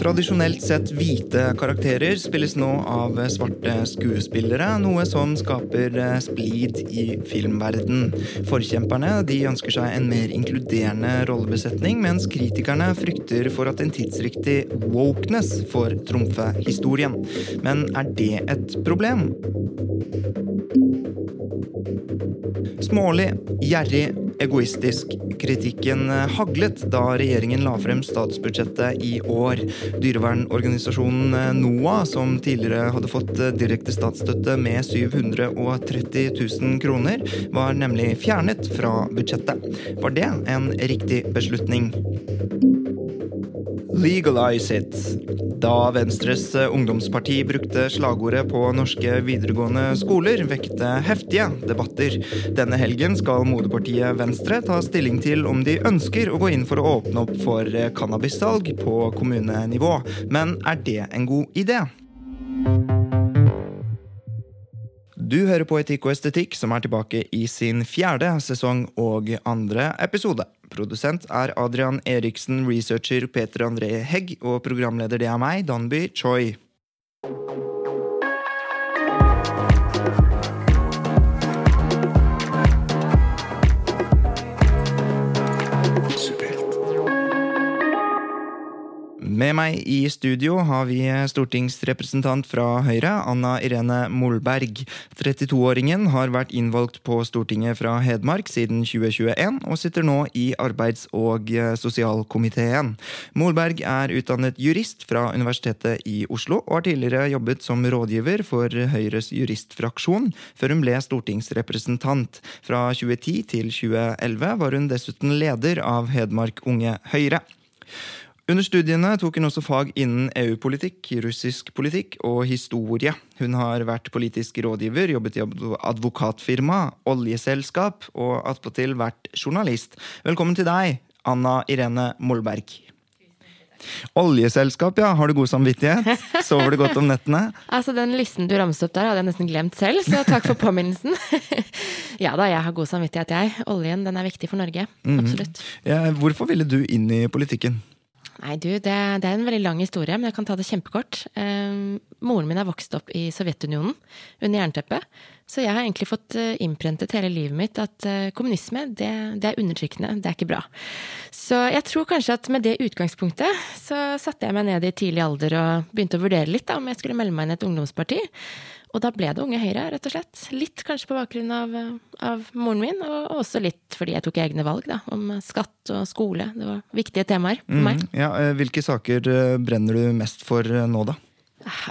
Tradisjonelt sett hvite karakterer spilles nå av svarte skuespillere, noe som skaper eh, splid i filmverden. Forkjemperne de ønsker seg en mer inkluderende rollebesetning, mens kritikerne frykter for at en tidsriktig wokeness får trumfe historien. Men er det et problem? Smålig, gjerrig, egoistisk. Kritikken haglet da regjeringen la frem statsbudsjettet i år. Dyrevernorganisasjonen NOAH, som tidligere hadde fått direkte statsstøtte med 730 000 kroner, var nemlig fjernet fra budsjettet. Var det en riktig beslutning? Legalize it. Da Venstres ungdomsparti brukte slagordet på norske videregående skoler, vekte heftige debatter. Denne helgen skal moderpartiet Venstre ta stilling til om de ønsker å gå inn for å åpne opp for cannabissalg på kommunenivå. Men er det en god idé? Du hører på Etikk og estetikk, som er tilbake i sin fjerde sesong og andre episode. Produsent er Adrian Eriksen, researcher Peter André Hegg, og programleder det er meg, Danby Choi. Med meg i studio har vi stortingsrepresentant fra Høyre, Anna Irene Molberg. 32-åringen har vært innvalgt på Stortinget fra Hedmark siden 2021, og sitter nå i arbeids- og sosialkomiteen. Molberg er utdannet jurist fra Universitetet i Oslo, og har tidligere jobbet som rådgiver for Høyres juristfraksjon, før hun ble stortingsrepresentant. Fra 2010 til 2011 var hun dessuten leder av Hedmark Unge Høyre. Under studiene tok hun også fag innen EU-politikk, russisk politikk og historie. Hun har vært politisk rådgiver, jobbet i advokatfirma, oljeselskap og attpåtil vært journalist. Velkommen til deg, Anna Irene Molberg. Oljeselskap, ja. Har du god samvittighet? Sover du godt om nettene? altså, Den listen du ramset opp der, hadde jeg nesten glemt selv, så takk for påminnelsen. ja da, jeg har god samvittighet, jeg. Oljen den er viktig for Norge. Absolutt. Mm. Ja, hvorfor ville du inn i politikken? Nei, du, det, det, er en veldig lang historie, men jeg kan ta det kjempekort. Eh, moren min er vokst opp i Sovjetunionen, under jernteppet. Så jeg har egentlig fått innprentet hele livet mitt at uh, kommunisme, det, det, er undertrykkende. Det er ikke bra. Så jeg tror kanskje at med det utgangspunktet så satte jeg meg ned i tidlig alder og begynte å vurdere litt da, om jeg skulle melde meg inn i et ungdomsparti. Og da ble det Unge Høyre, rett og slett. Litt kanskje på bakgrunn av, av moren min, og også litt fordi jeg tok egne valg da, om skatt og skole. Det var viktige temaer for meg. Mm, ja, hvilke saker brenner du mest for nå, da?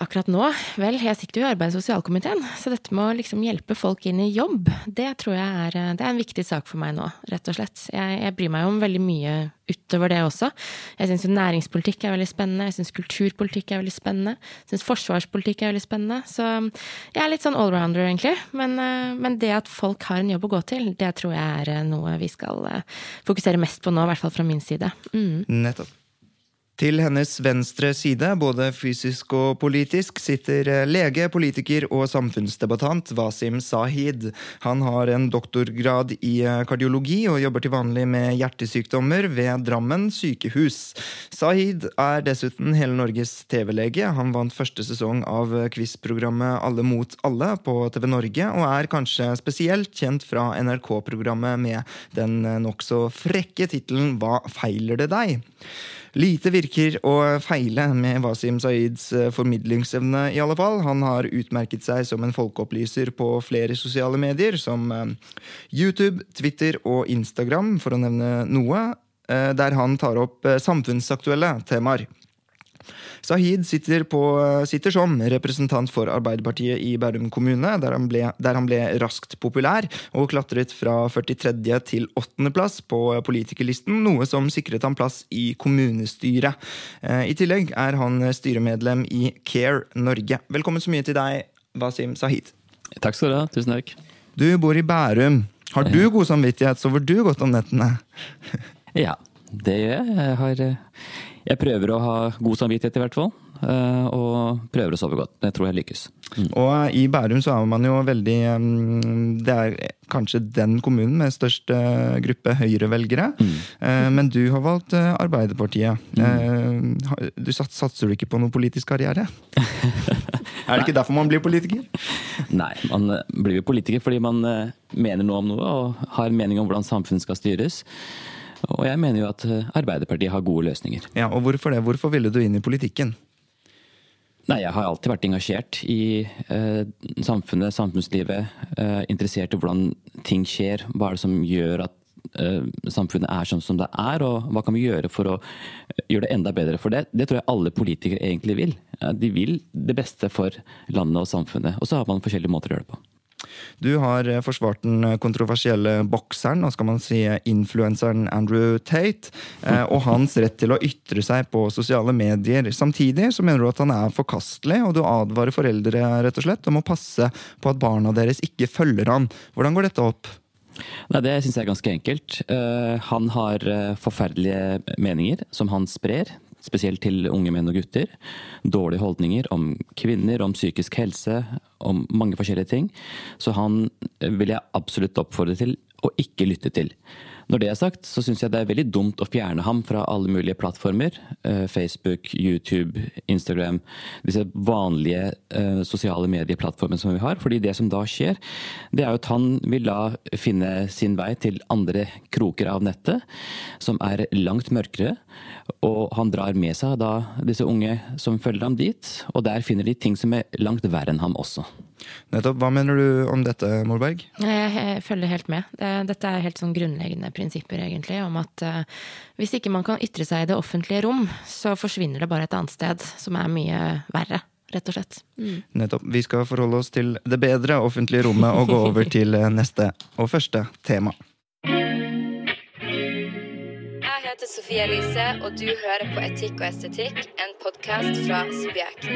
Akkurat nå? Vel, jeg sitter jo i arbeids- og sosialkomiteen, så dette med å liksom hjelpe folk inn i jobb, det tror jeg er, det er en viktig sak for meg nå, rett og slett. Jeg, jeg bryr meg om veldig mye utover det også. Jeg syns næringspolitikk er veldig spennende, jeg syns kulturpolitikk er veldig spennende, jeg syns forsvarspolitikk er veldig spennende. Så jeg er litt sånn allrounder, egentlig. Men, men, det at folk har en jobb å gå til, det tror jeg er noe vi skal fokusere mest på nå, i hvert fall fra min side. Mm. Nettopp. Til hennes venstre side, både fysisk og politisk, sitter lege, politiker og samfunnsdebattant Wasim Sahid. Han har en doktorgrad i kardiologi og jobber til vanlig med hjertesykdommer ved Drammen sykehus. Sahid er dessuten hele Norges TV-lege. Han vant første sesong av quizprogrammet Alle mot alle på TV Norge, og er kanskje spesielt kjent fra NRK-programmet med den nokså frekke tittelen Hva feiler det deg? Lite virker å feile med Wasim Saids formidlingsevne, i alle fall. Han har utmerket seg som en folkeopplyser på flere sosiale medier, som YouTube, Twitter og Instagram, for å nevne noe, der han tar opp samfunnsaktuelle temaer. Sahid sitter, på, sitter, som representant for Arbeiderpartiet i Bærum kommune, der han, ble, der han ble raskt populær og klatret fra 43. til 8. plass på politikerlisten, noe som sikret ham plass i kommunestyret. Eh, I tillegg er han styremedlem i Care Norge. Velkommen så mye til deg, Wasim Sahid. Takk skal du ha. Tusen takk. Du bor i Bærum. Har du god samvittighet? Sover du godt om nettene? ja, det gjør jeg. Jeg, har, jeg prøver å ha god samvittighet, i hvert fall. Eh, og prøver å sove godt. Det tror jeg lykkes. Mm. Og eh, i Bærum så er man jo veldig mm, Det er kanskje den kommunen med størst eh, gruppe Høyre-velgere. Mm. Men du har valgt Arbeiderpartiet. Mm. Du satser du ikke på noen politisk karriere? er det ikke derfor man blir politiker? Nei, man blir jo politiker fordi man mener noe om noe og har mening om hvordan samfunnet skal styres. Og jeg mener jo at Arbeiderpartiet har gode løsninger. Ja, og Hvorfor det? Hvorfor ville du inn i politikken? Nei, jeg har alltid vært engasjert i eh, samfunnet, samfunnslivet. Eh, interessert i hvordan ting skjer. Hva er det som gjør at eh, samfunnet er sånn som det er, og hva kan vi gjøre for å eh, gjøre det enda bedre for det? Det tror jeg alle politikere egentlig vil. De vil det beste for landet og samfunnet. Og så har man forskjellige måter å gjøre det på. Du har eh, forsvart den eh, kontroversielle bokseren, og skal man si eh, influenseren Andrew Tate, og hans rett til å ytre seg på sosiale medier. Samtidig så mener du at han er forkastelig, og du advarer foreldre rett og slett om å passe på at barna deres ikke følger han. Hvordan går dette opp? Nei, Det syns jeg er ganske enkelt. Han har forferdelige meninger som han sprer spesielt til unge menn og gutter. Dårlige holdninger om kvinner, om psykisk helse, om mange forskjellige ting. Så han vil jeg absolutt oppfordre til å ikke lytte til. Når det er sagt, så syns jeg det er veldig dumt å fjerne ham fra alle mulige plattformer. Eh, Facebook, YouTube, Instagram. Disse vanlige uh, sosiale medieplattformene som vi har. fordi det som da skjer, det er jo at han vil da finne sin vei til andre kroker av nettet, som er langt mørkere. Og han drar med seg da disse unge som følger ham dit, og der finner de ting som er langt verre enn ham også. Nettopp. Hva mener du om dette, Molberg? Jeg følger helt med. Dette er helt sånn grunnleggende prinsipper, egentlig, om at uh, hvis ikke man kan ytre seg i det offentlige rom, så forsvinner det bare et annet sted som er mye verre. Rett og slett. Mm. Nettopp. Vi skal forholde oss til det bedre offentlige rommet og gå over til eh, neste og første tema. Jeg heter Sofie Elise, og du hører på Etikk og estetikk, en podkast fra Subjekt.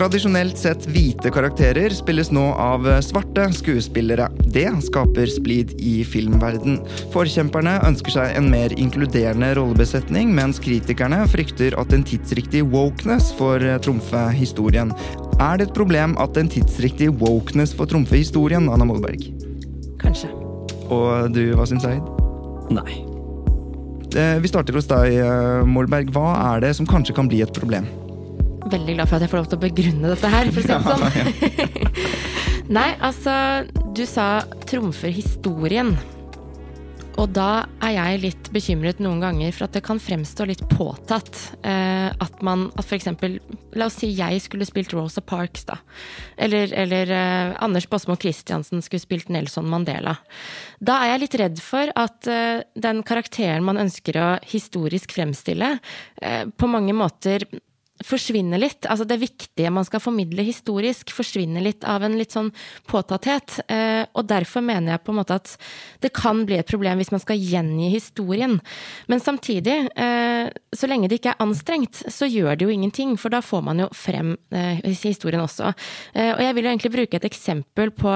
Tradisjonelt sett hvite karakterer spilles nå av svarte skuespillere. Det skaper splid i filmverden. Forkjemperne ønsker seg en mer inkluderende rollebesetning, mens kritikerne frykter at en tidsriktig wokeness får trumfe historien. Er det et problem at en tidsriktig wokeness får trumfe historien, Anna Molberg? Kanskje. Og du, Wasim Zaid? Nei. Eh, vi starter hos deg, eh, Molberg. Hva er det som kanskje kan bli et problem? Veldig glad for at jeg får lov til å begrunne dette her, for å si det sånn. Nei, altså, du sa trumfer historien. Og da er jeg litt bekymret noen ganger for at det kan fremstå litt påtatt. Eh, at man at f.eks. La oss si jeg skulle spilt Rosa Parks, da. Eller, eller eh, Anders Båsmo Christiansen skulle spilt Nelson Mandela. Da er jeg litt redd for at eh, den karakteren man ønsker å historisk fremstille, eh, på mange måter forsvinner litt. Altså det viktige man skal formidle historisk, forsvinner litt av en litt sånn påtatthet. Eh, og derfor mener jeg på en måte at det kan bli et problem hvis man skal gjengi historien. Men samtidig, eh, så lenge det ikke er anstrengt, så gjør det jo ingenting. For da får man jo frem eh, historien også. Og jeg vil jo egentlig bruke et eksempel på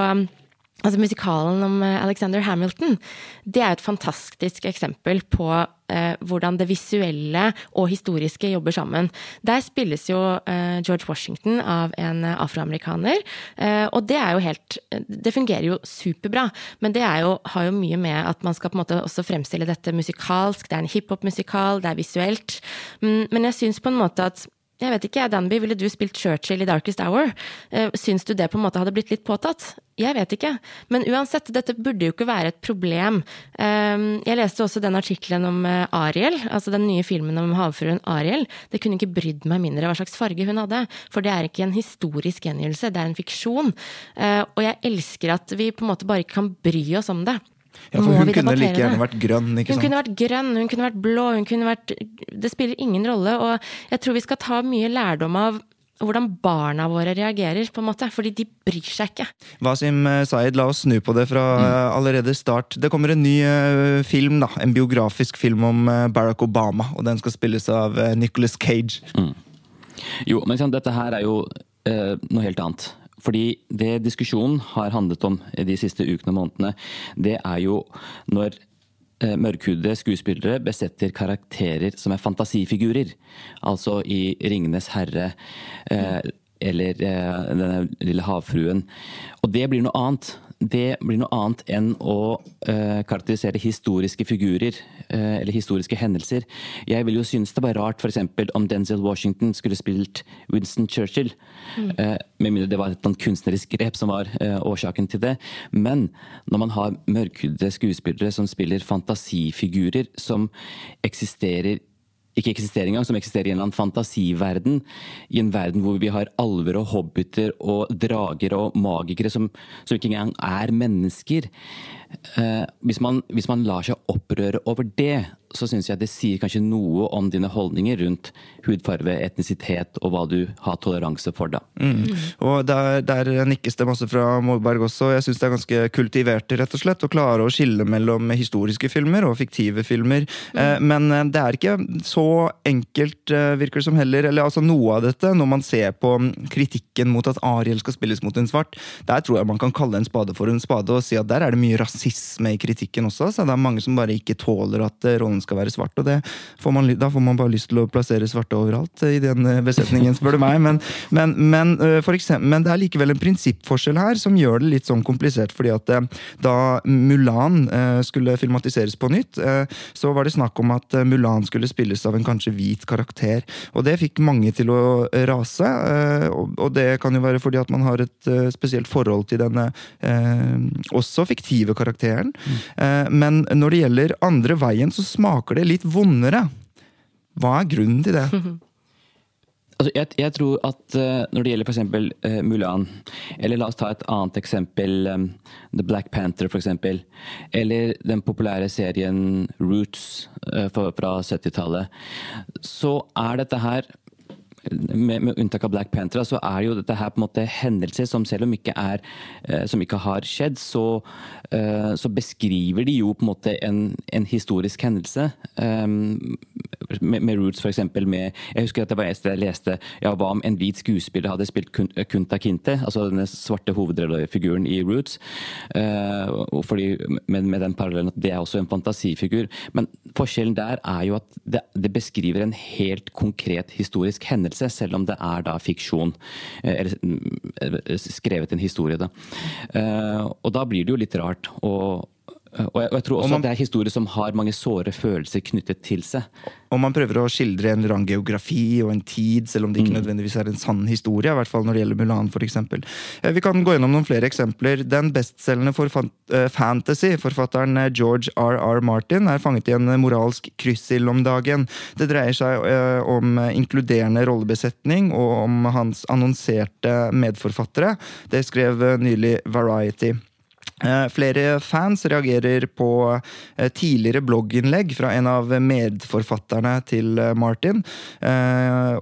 Altså Musikalen om eh, Alexander Hamilton det er et fantastisk eksempel på eh, hvordan det visuelle og historiske jobber sammen. Der spilles jo eh, George Washington av en afroamerikaner. Eh, og det er jo helt Det fungerer jo superbra, men det jo, har jo mye med at man skal på en måte også fremstille dette musikalsk. Det er en hiphop-musikal, det er visuelt. Men, men jeg syns på en måte at Jeg vet ikke, Danby, ville du spilt Churchill i Darkest Hour? Eh, syns du det på en måte hadde blitt litt påtatt? Jeg vet ikke. Men uansett, dette burde jo ikke være et problem. Eh, jeg leste også den artikkelen om eh, Ariel, altså den nye filmen om havfruen Ariel. Det kunne ikke brydd meg mindre hva slags farge hun hadde, for det er ikke en historisk gjengivelse, det er en fiksjon. Og jeg elsker at vi på en måte bare ikke kan bry oss om det. Ja, for hun kunne like gjerne vært grønn, ikke sant? Hun kunne vært grønn, hun kunne vært blå, hun kunne vært Det spiller ingen rolle, og jeg tror vi skal ta mye lærdom av hvordan barna våre reagerer, på en måte, fordi de bryr seg ikke. Wasim eh, Sayed, la oss snu på det fra mm. allerede start. Det kommer en ny uh, film, da, en biografisk film om Barack Obama, og den skal spilles av Nicholas Cage. Mm. Jo, men dette her er jo noe helt annet. Fordi det diskusjonen har handlet om de siste ukene og månedene, det er jo når eh, mørkhudede skuespillere besetter karakterer som er fantasifigurer. Altså i 'Ringenes herre' eh, eller eh, 'Denne lille havfruen'. Og det blir noe annet det blir noe annet enn å uh, karakterisere historiske figurer uh, eller historiske hendelser. Jeg vil jo synes det var rart f.eks. om Denzil Washington skulle spilt Winston Churchill. Mm. Uh, med mindre det var et kunstnerisk grep som var årsaken til det. Men når man har mørkhudede skuespillere som spiller fantasifigurer som eksisterer ikke eksisterer engang, som eksisterer i en eller annen fantasiverden. I en verden hvor vi har alver og hobbiter og drager og magikere som, som ikke engang er mennesker. Eh, hvis, man, hvis, man, lar seg opprøre over det, så syns jeg det sier kanskje noe om dine holdninger rundt hudfarve, etnisitet og hva du har toleranse for. da. Mm. Og Der, der nikkes det masse fra Molberg også. Jeg syns det er ganske kultivert rett og slett, å klare å skille mellom historiske filmer og fiktive filmer. Mm. Eh, men eh, det er ikke så enkelt, eh, virker det som heller. eller altså Noe av dette, når man ser på kritikken mot at Ariel skal spilles mot en svart, der tror jeg man kan kalle en spade for en spade og si at der er det mye rasisme rasisme i kritikken også. så Det er mange som bare ikke tåler at eh, rollen skal være svart. og får man, Da får man bare lyst til å plassere svarte overalt eh, i den eh, besetningen, spør du meg. Men, men, men, eksempel, men, det er likevel en prinsippforskjell her som gjør det litt sånn komplisert. fordi at da Mulan skulle filmatiseres på nytt, så var det snakk om at Mulan skulle spilles av en kanskje hvit karakter. Og det fikk mange til å rase. Og det kan jo være fordi at man har et spesielt forhold til denne også fiktive karakteren karakteren. Mm. Men når det gjelder andre veien, så smaker det litt vondere. Hva er grunnen til det? Altså, jeg, jeg, tror at uh, når det gjelder f.eks. Uh, Mulan, eller la oss ta et annet eksempel, um, The Black Panther f.eks., eller den populære serien Roots uh, for, fra 70-tallet, så er dette her med, med, unntak av Black Panther, så er jo dette her på en måte hendelser som selv om ikke er eh, som ikke har skjedd, så, eh, så beskriver de jo på en måte en, en historisk hendelse. Um, med, med, Roots, eksempel, med Jeg husker at det var jeg leste ja, hva om en hvit skuespiller hadde spilt Kunta Kinte, altså den svarte hovedrollefiguren i Roots. Fordi, med, med, den parallellen at det er også en fantasifigur. Men forskjellen der er jo at det, det beskriver en helt konkret historisk hendelse hendelse, selv om det er da fiksjon. Eh, eller mm, skrevet en historie, da. Eh, og da blir det jo litt rart. Og, og jeg, og jeg, tror også man, at det er historier som har mange såre følelser knyttet til seg. Og man prøver å skildre en eller annen geografi og en tid, selv om det ikke mm. nødvendigvis er en sann historie. i hvert fall når det gjelder Mulan for eksempel. Eh, vi kan gå gjennom noen flere eksempler. Den bestselgende for fantasy-forfatteren eh, George R.R. Martin er fanget i en moralsk kryssild om dagen. Det dreier seg om inkluderende rollebesetning og om hans annonserte medforfattere. Det skrev nylig Variety. Eh, flere fans reagerer på eh, tidligere blogginnlegg fra en av medforfatterne til eh, Martin,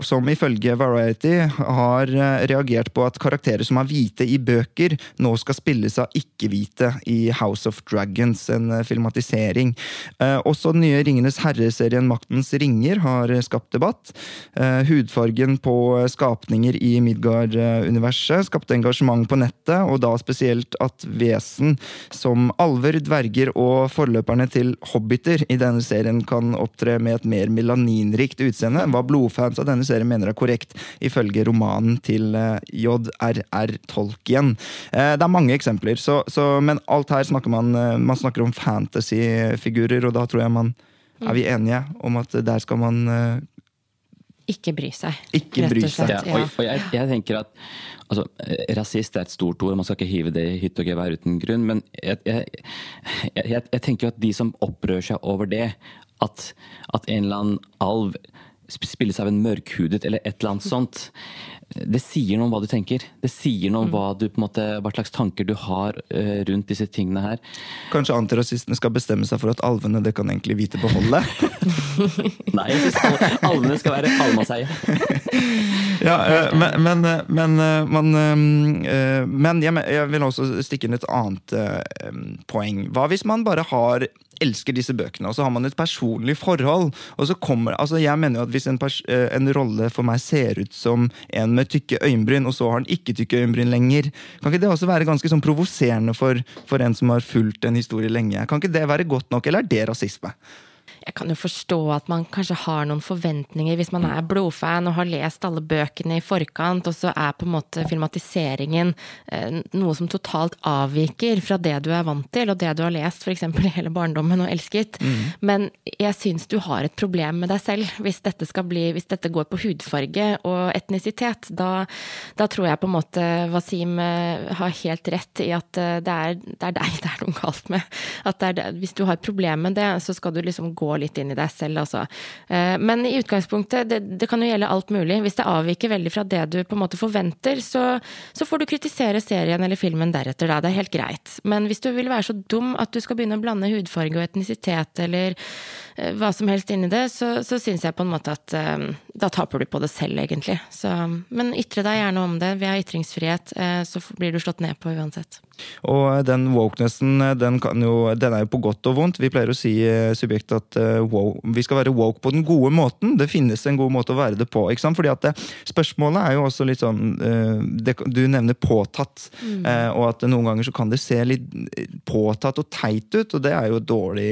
som ifølge Variety har reagert på at karakterer som er hvite i bøker, nå skal spilles av ikke-hvite i House of Dragons, en filmatisering. Også den nye Ringenes herre-serien Maktens ringer har skapt debatt. Hudfargen på skapninger i Midgard-universet skapte engasjement på nettet, og da spesielt at vesen vesen som alver, dverger og forløperne til hobbiter i denne serien kan opptre med et mer melaninrikt utseende enn hva blodfans av denne serien mener er korrekt, ifølge romanen til eh, J.R.R. Tolkien. Eh, det er mange eksempler, så, så, men alt her snakker man eh, Man snakker om fantasyfigurer, og da tror jeg man er vi enige om at der skal man ikke bry seg. Ikke bry seg. Ja, og, og jeg, jeg, tenker at altså, Rasist er et stort ord, man skal ikke hive det i hytte og gevær uten grunn. Men jeg, jeg, jeg, tenker at de som opprører seg over det, at, at en eller annen alv spilles av en mørkhudet eller et eller annet sånt det sier noe om hva du tenker. Det sier noe om hva, du, måte, hva slags tanker du har uh, rundt disse tingene her. Kanskje antirasistene skal bestemme seg for at alvene det kan egentlig vite beholde? Nei, jeg syns alvene skal være allemannseie. ja, uh, men, men, uh, men, man, men jeg, jeg, vil også stikke inn et annet poeng. Hva hvis man bare har elsker disse bøkene, og så har man et personlig forhold. og så kommer, altså Jeg mener jo at hvis en, en rolle for meg ser ut som en med tykke øyenbryn, og så har han ikke tykke øyenbryn lenger. Kan ikke det også være ganske sånn provoserende for, for en som har fulgt en historie lenge? Kan ikke det være godt nok, eller er det rasisme? Jeg kan jo forstå at man kanskje har noen forventninger hvis man er blodfan og har lest alle bøkene i forkant, og så er på en måte filmatiseringen eh, noe som totalt avviker fra det du er vant til, og det du har lest f.eks. i hele barndommen og elsket. Mm. Men jeg syns du har et problem med deg selv hvis dette, bli, hvis dette går på hudfarge og etnisitet. Da, da, tror jeg på en måte Wasim eh, har helt rett i at eh, det er, det er deg det er noe galt med. At er, hvis du har et problem med det, så skal du liksom gå litt inn i deg selv, altså. Eh, men i utgangspunktet, det, det, kan jo gjelde alt mulig. Hvis det avviker veldig fra det du på en måte forventer, så, så får du kritisere serien eller filmen deretter, da. Det er helt greit. Men hvis du vil være så dum at du skal begynne å blande hudfarge og etnisitet eller hva som helst inni det, så, så syns jeg på en måte at um, da taper du på det selv, egentlig. Så, men ytre deg gjerne om det. Vi har ytringsfrihet, uh, så blir du slått ned på uansett. Og den wokenessen, den, jo, den, er jo på godt og vondt. Vi pleier å si subjekt at wow, vi skal være woke på den gode måten. Det finnes en god måte å være det på. ikke sant? Fordi at det, Spørsmålet er jo også litt sånn det, Du nevner påtatt, mm. og at noen ganger så kan det se litt påtatt og teit ut, og det er jo dårlig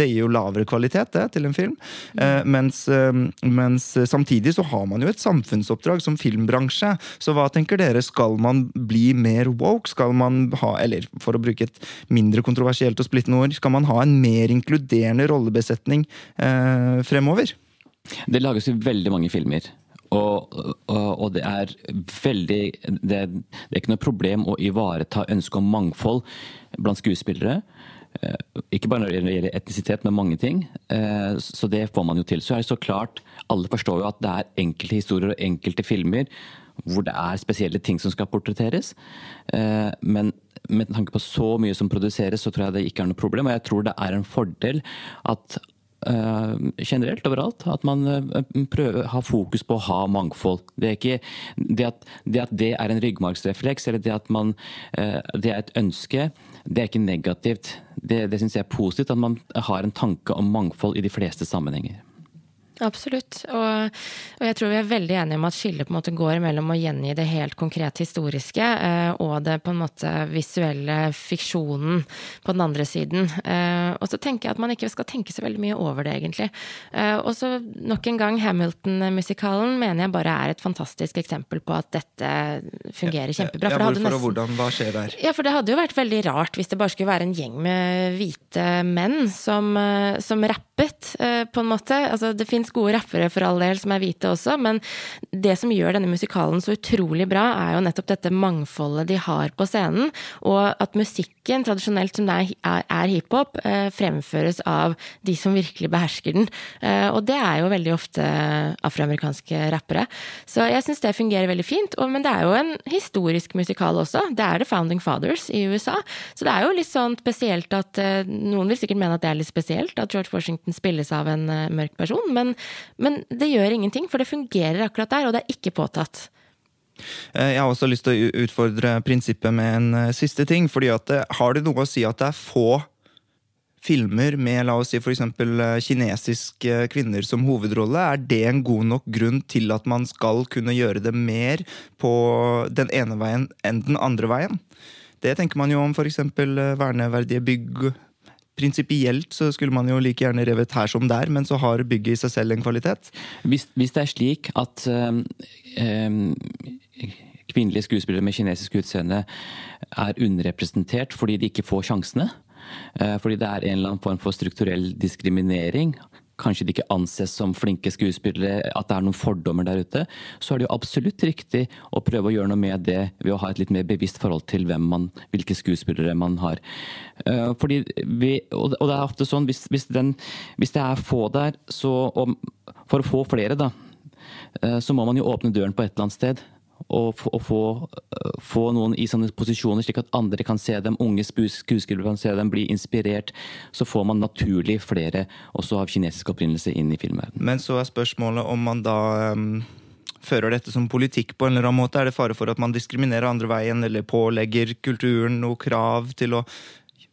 Det gir jo lavere kvalitet kvalitet det, til en film. Eh, mens, eh, mens, samtidig så har man jo et samfunnsoppdrag som filmbransje. Så hva tenker dere? Skal man bli mer woke? Skal man ha, eller for å bruke et mindre kontroversielt og splittende ord, skal man ha en mer inkluderende rollebesetning eh, fremover? Det lages jo veldig mange filmer. Og, og, og, det er veldig det, det, er ikke noe problem å ivareta ønsket om mangfold blant skuespillere. Eh, ikke bare når det gjelder etnisitet, men mange ting. Eh, så det får man jo til. Så er det så klart, alle forstår jo at det er enkelte historier og enkelte filmer hvor det er spesielle ting som skal portretteres. Eh, men med tanke på så mye som produseres, så tror jeg det ikke er noe problem. Og jeg tror det er en fordel at generelt overalt. At man prøver, har fokus på å ha mangfold. Det, er ikke, det, at, det, at, det er en ryggmargsrefleks, eller det at man, det er et ønske, det er ikke negativt. Det, det syns jeg er positivt, at man har en tanke om mangfold i de fleste sammenhenger. Absolutt. Og, og, jeg tror vi er veldig enige om at skillet på en måte går mellom å gjengi det helt konkret historiske eh, og det på en måte visuelle fiksjonen på den andre siden. Eh, og så tenker jeg at man ikke skal tenke så veldig mye over det, egentlig. Eh, og så nok en gang, Hamilton-musikalen mener jeg bare er et fantastisk eksempel på at dette fungerer kjempebra. Ja, hvorfor nesten, og hvordan? Hva skjer der? Ja, for det hadde jo vært veldig rart hvis det bare skulle være en gjeng med hvite menn som, eh, som rappet, eh, på en måte. Altså, det finnes fins gode rappere for all del som er hvite også, men det som gjør denne musikalen så utrolig bra, er jo nettopp dette mangfoldet de har på scenen, og at musikken, tradisjonelt som det er, er hiphop, eh, fremføres av de som virkelig behersker den. Eh, og det er jo veldig ofte afroamerikanske rappere. Så jeg syns det fungerer veldig fint. Men det er jo en historisk musikal også. Det er The Founding Fathers i USA. Så det er jo litt sånn spesielt at eh, Noen vil sikkert mene at det er litt spesielt at George Washington spilles av en mørk person, men men, det gjør ingenting, for det fungerer akkurat der, og det er ikke påtatt. Eh, jeg har også lyst til å utfordre prinsippet med en eh, siste ting. fordi at eh, Har det noe å si at det er få filmer med la oss si eksempel, kinesiske kvinner som hovedrolle? Er det en god nok grunn til at man skal kunne gjøre det mer på den ene veien enn den andre veien? Det tenker man jo om f.eks. verneverdige bygg Prinsipielt så skulle man jo like gjerne revet her som der, men så har bygget i seg selv en kvalitet. Hvis, hvis det er slik at um, kvinnelige skuespillere med kinesisk utseende er underrepresentert fordi de ikke får sjansene, uh, fordi det er en eller annen form for strukturell diskriminering, kanskje de ikke anses som flinke skuespillere, at det er noen fordommer der ute, så er det jo absolutt riktig å prøve å gjøre noe med det ved å ha et litt mer bevisst forhold til man, hvilke skuespillere man har. Uh, fordi vi, og, det er ofte sånn, hvis, hvis, den, hvis det er få der, så For å få flere, da, uh, så må man jo åpne døren på et eller annet sted og, få, få, noen i sånne posisjoner, slik at andre kan se dem, unge skuespillere kan se dem, bli inspirert. Så får man naturlig flere også av kinesisk opprinnelse inn i filmverdenen. Men så er spørsmålet om man da um, fører dette som politikk på en eller annen måte. Er det fare for at man diskriminerer andre veien, eller pålegger kulturen noe krav til å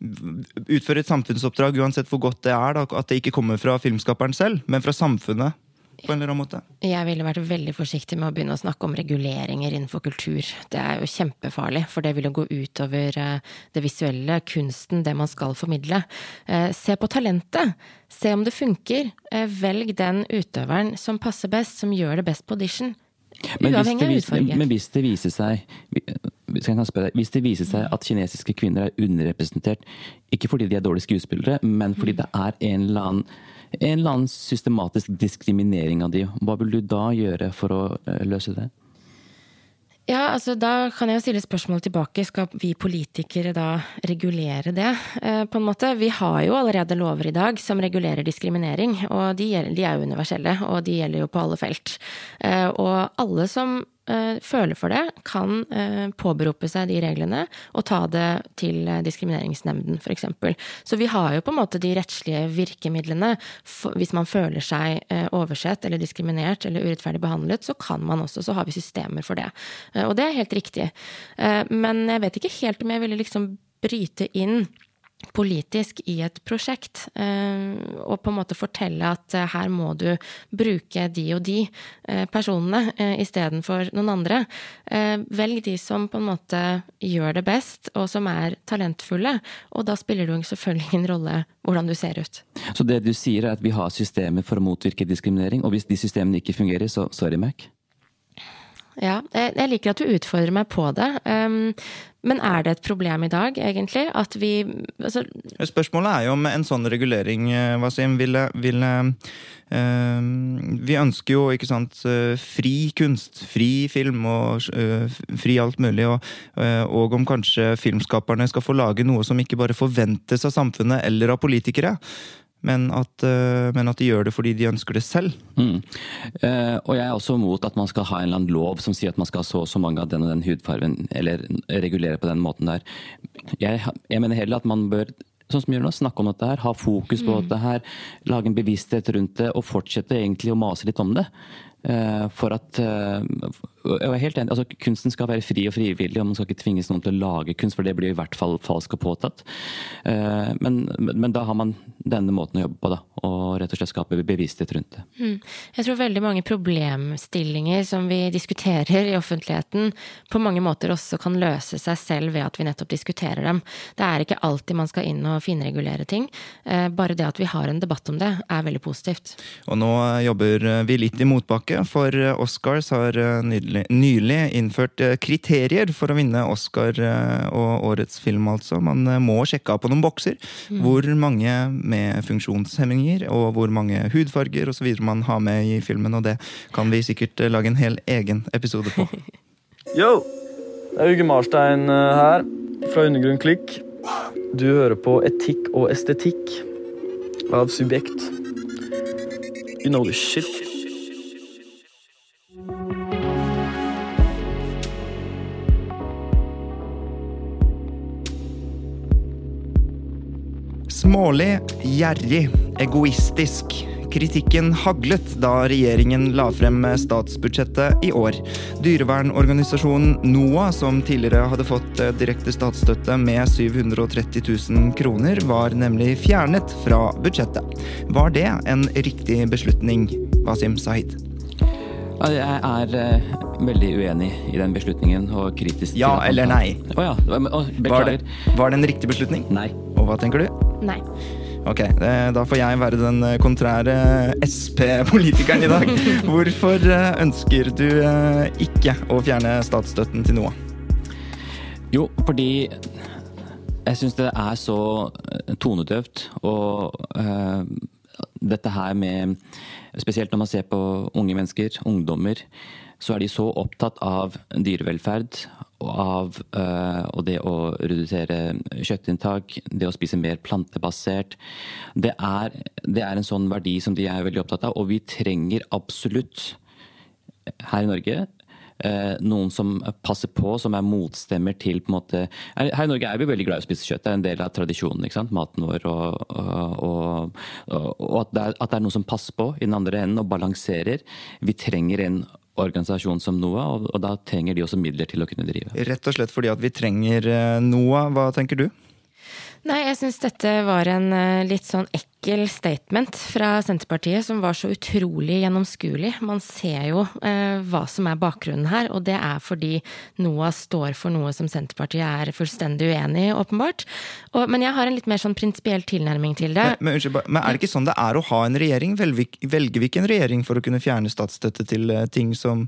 utføre et samfunnsoppdrag, uansett hvor godt det er, da, at det ikke kommer fra filmskaperen selv, men fra samfunnet? På en eller annen måte? Jeg ville vært veldig forsiktig med å begynne å snakke om reguleringer innenfor kultur. Det er jo kjempefarlig, for det vil jo gå utover eh, det visuelle, kunsten, det man skal formidle. Eh, se på talentet! Se om det funker. Eh, velg den utøveren som passer best, som gjør det best på audition. Uavhengig av hudfarge. Men hvis det viser seg hvis det viser seg at kinesiske kvinner er underrepresentert, ikke fordi de er dårlige skuespillere, men fordi det er en eller annen en eller annen systematisk diskriminering av de. Hva vil du da gjøre for å eh, løse det? Ja, altså Da kan jeg jo stille spørsmål tilbake. Skal vi politikere da regulere det? Eh, på en måte? Vi har jo allerede lover i dag som regulerer diskriminering. Og de, er jo universelle, og de gjelder jo på alle felt. Eh, og alle som føler for det, kan eh, påberope seg de reglene og ta det til eh, Diskrimineringsnemnden, f.eks. Så vi har jo på en måte de rettslige virkemidlene. Hvis man føler seg oversett eller diskriminert eller urettferdig behandlet, så kan man også, så har vi systemer for det. Og det er helt riktig. Men jeg vet ikke helt om jeg ville liksom bryte inn politisk i et prosjekt, eh, og på en måte fortelle at eh, her må du bruke de og de eh, personene istedenfor noen andre. Velg de som på en måte gjør det best, og som er talentfulle. Og da spiller det selvfølgelig ingen rolle hvordan du ser ut. Så det du sier er at vi har systemer for å motvirke diskriminering, og hvis de systemene ikke fungerer, så sorry, Mac? Ja, jeg liker at du utfordrer meg på det. Um, men er det et problem i dag, egentlig? At vi altså Spørsmålet er jo om en sånn regulering, eh, Wasim, ville, ville uh, Vi ønsker jo, ikke sant, eh, fri kunst, fri film og uh, fri alt mulig. Og, uh, og om kanskje filmskaperne skal få lage noe som ikke bare forventes av samfunnet eller av politikere men at, uh, men at, de gjør det fordi de ønsker det selv. Mm. Eh, og jeg er også mot at man skal ha en eller annen lov som sier at man skal ha så og så mange av den og den hudfargen, eller regulere på den måten der. Jeg, jeg mener heller at man bør sånn som gjør nå, snakke om dette her, ha fokus på mm. dette her, lage en bevissthet rundt det og fortsette egentlig å mase litt om det. Eh, for at jeg er helt enig, altså Kunsten skal være fri og frivillig, og man skal ikke tvinges noen til å lage kunst, for det blir i hvert fall falsk og påtatt. Eh, men, men, da har man denne måten å jobbe på, da, og rett og slett skape bevissthet rundt det. Mm. Jeg tror veldig mange problemstillinger som vi diskuterer i offentligheten, på mange måter også kan løse seg selv ved at vi nettopp diskuterer dem. Det er ikke alltid man skal inn og finregulere ting. Eh, bare det at vi har en debatt om det, er veldig positivt. Og nå jobber vi litt i motbakke, for Oscars har nydelig nylig innført eh, kriterier for å vinne Oscar eh, og årets film, altså. Man eh, må sjekke av på noen bokser mm. hvor mange med funksjonshemminger og hvor mange hudfarger osv. man har med i filmen, og det kan vi sikkert lage en hel egen episode på. Yo! Det er Uge Marstein her, fra Undergrunn Klikk. Du hører på Etikk og estetikk av Subjekt. You know the shit. Smålig, gjerrig, egoistisk. Kritikken haglet da regjeringen la frem statsbudsjettet i år. Dyrevernorganisasjonen NOAH, som tidligere hadde fått eh, direkte statsstøtte med 730 000 kroner, var nemlig fjernet fra budsjettet. Var det en riktig beslutning, Wasim Sahid? Jeg er uh, veldig uenig i den beslutningen og kritisk Ja eller nei? Oh, ja. Var, det, var det en riktig beslutning? Nei. Og hva tenker du? Nei. Ok, Da får jeg være den eh, kontrære Sp-politikeren i dag. Hvorfor eh, ønsker du eh, ikke å fjerne statsstøtten til NOAH? Jo, fordi jeg syns det er så tonedøvt og uh, dette her med Spesielt når man ser på unge mennesker, ungdommer, så er de så opptatt av dyrevelferd av uh, og det å redusere kjøttinntak, det å spise mer plantebasert. Det er, det er en sånn verdi som de er veldig opptatt av, og vi trenger absolutt her i Norge eh, noen som passer på, som er motstemmer til på en måte Her i Norge er vi veldig glad i å spise kjøtt. Det er en del av tradisjonen. ikke sant? Maten vår. Og, og, og, og at, det er, at, det er, noen som passer på i den andre enden og balanserer. Vi trenger en organisasjon som NOAH, og, og da trenger de også midler til å kunne drive. Rett og slett fordi at vi trenger eh, NOAH. Hva tenker du? Nei, jeg syns dette var en uh, litt sånn ekkel statement fra Senterpartiet som var så utrolig gjennomskuelig. Man ser jo eh, hva som er bakgrunnen her, og det er fordi NOAS står for noe som Senterpartiet er fullstendig uenig i, åpenbart. Og, men jeg har en litt mer sånn prinsipiell tilnærming til det. Men, men, men, er det ikke sånn det er å ha en regjering? Velger vi ikke en regjering for å kunne fjerne statsstøtte til uh, ting som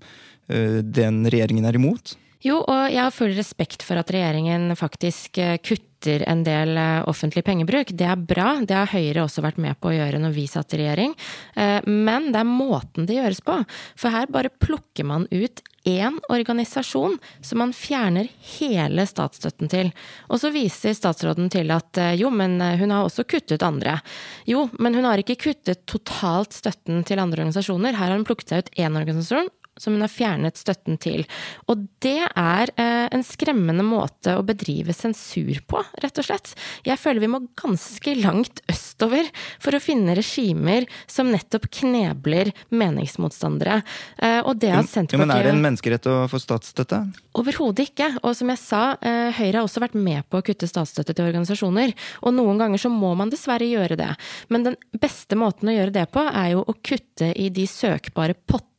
den regjeringen er imot? Jo, og jeg har full respekt for at regjeringen faktisk kutter kutter en del eh, offentlig pengebruk. Det er bra. Det har Høyre også vært med på å gjøre når vi satt i regjering. Eh, men det er måten det gjøres på. For her bare plukker man ut én organisasjon som man fjerner hele statsstøtten til. Og så viser statsråden til at eh, jo, men hun har også kuttet andre. Jo, men hun har ikke kuttet totalt støtten til andre organisasjoner. Her har hun plukket seg ut én organisasjon som hun har fjernet støtten til. Og det er eh, en skremmende måte å bedrive sensur på, rett og slett. Jeg føler vi må ganske langt østover for å finne regimer som nettopp knebler meningsmotstandere. Eh, og det at Senterpartiet Men er det en menneskerett å få statsstøtte? Overhodet ikke. Og som jeg sa, eh, Høyre har også vært med på å kutte statsstøtte til organisasjoner. Og noen ganger så må man dessverre gjøre det. Men den beste måten å gjøre det på, er jo å kutte i de søkbare pottene,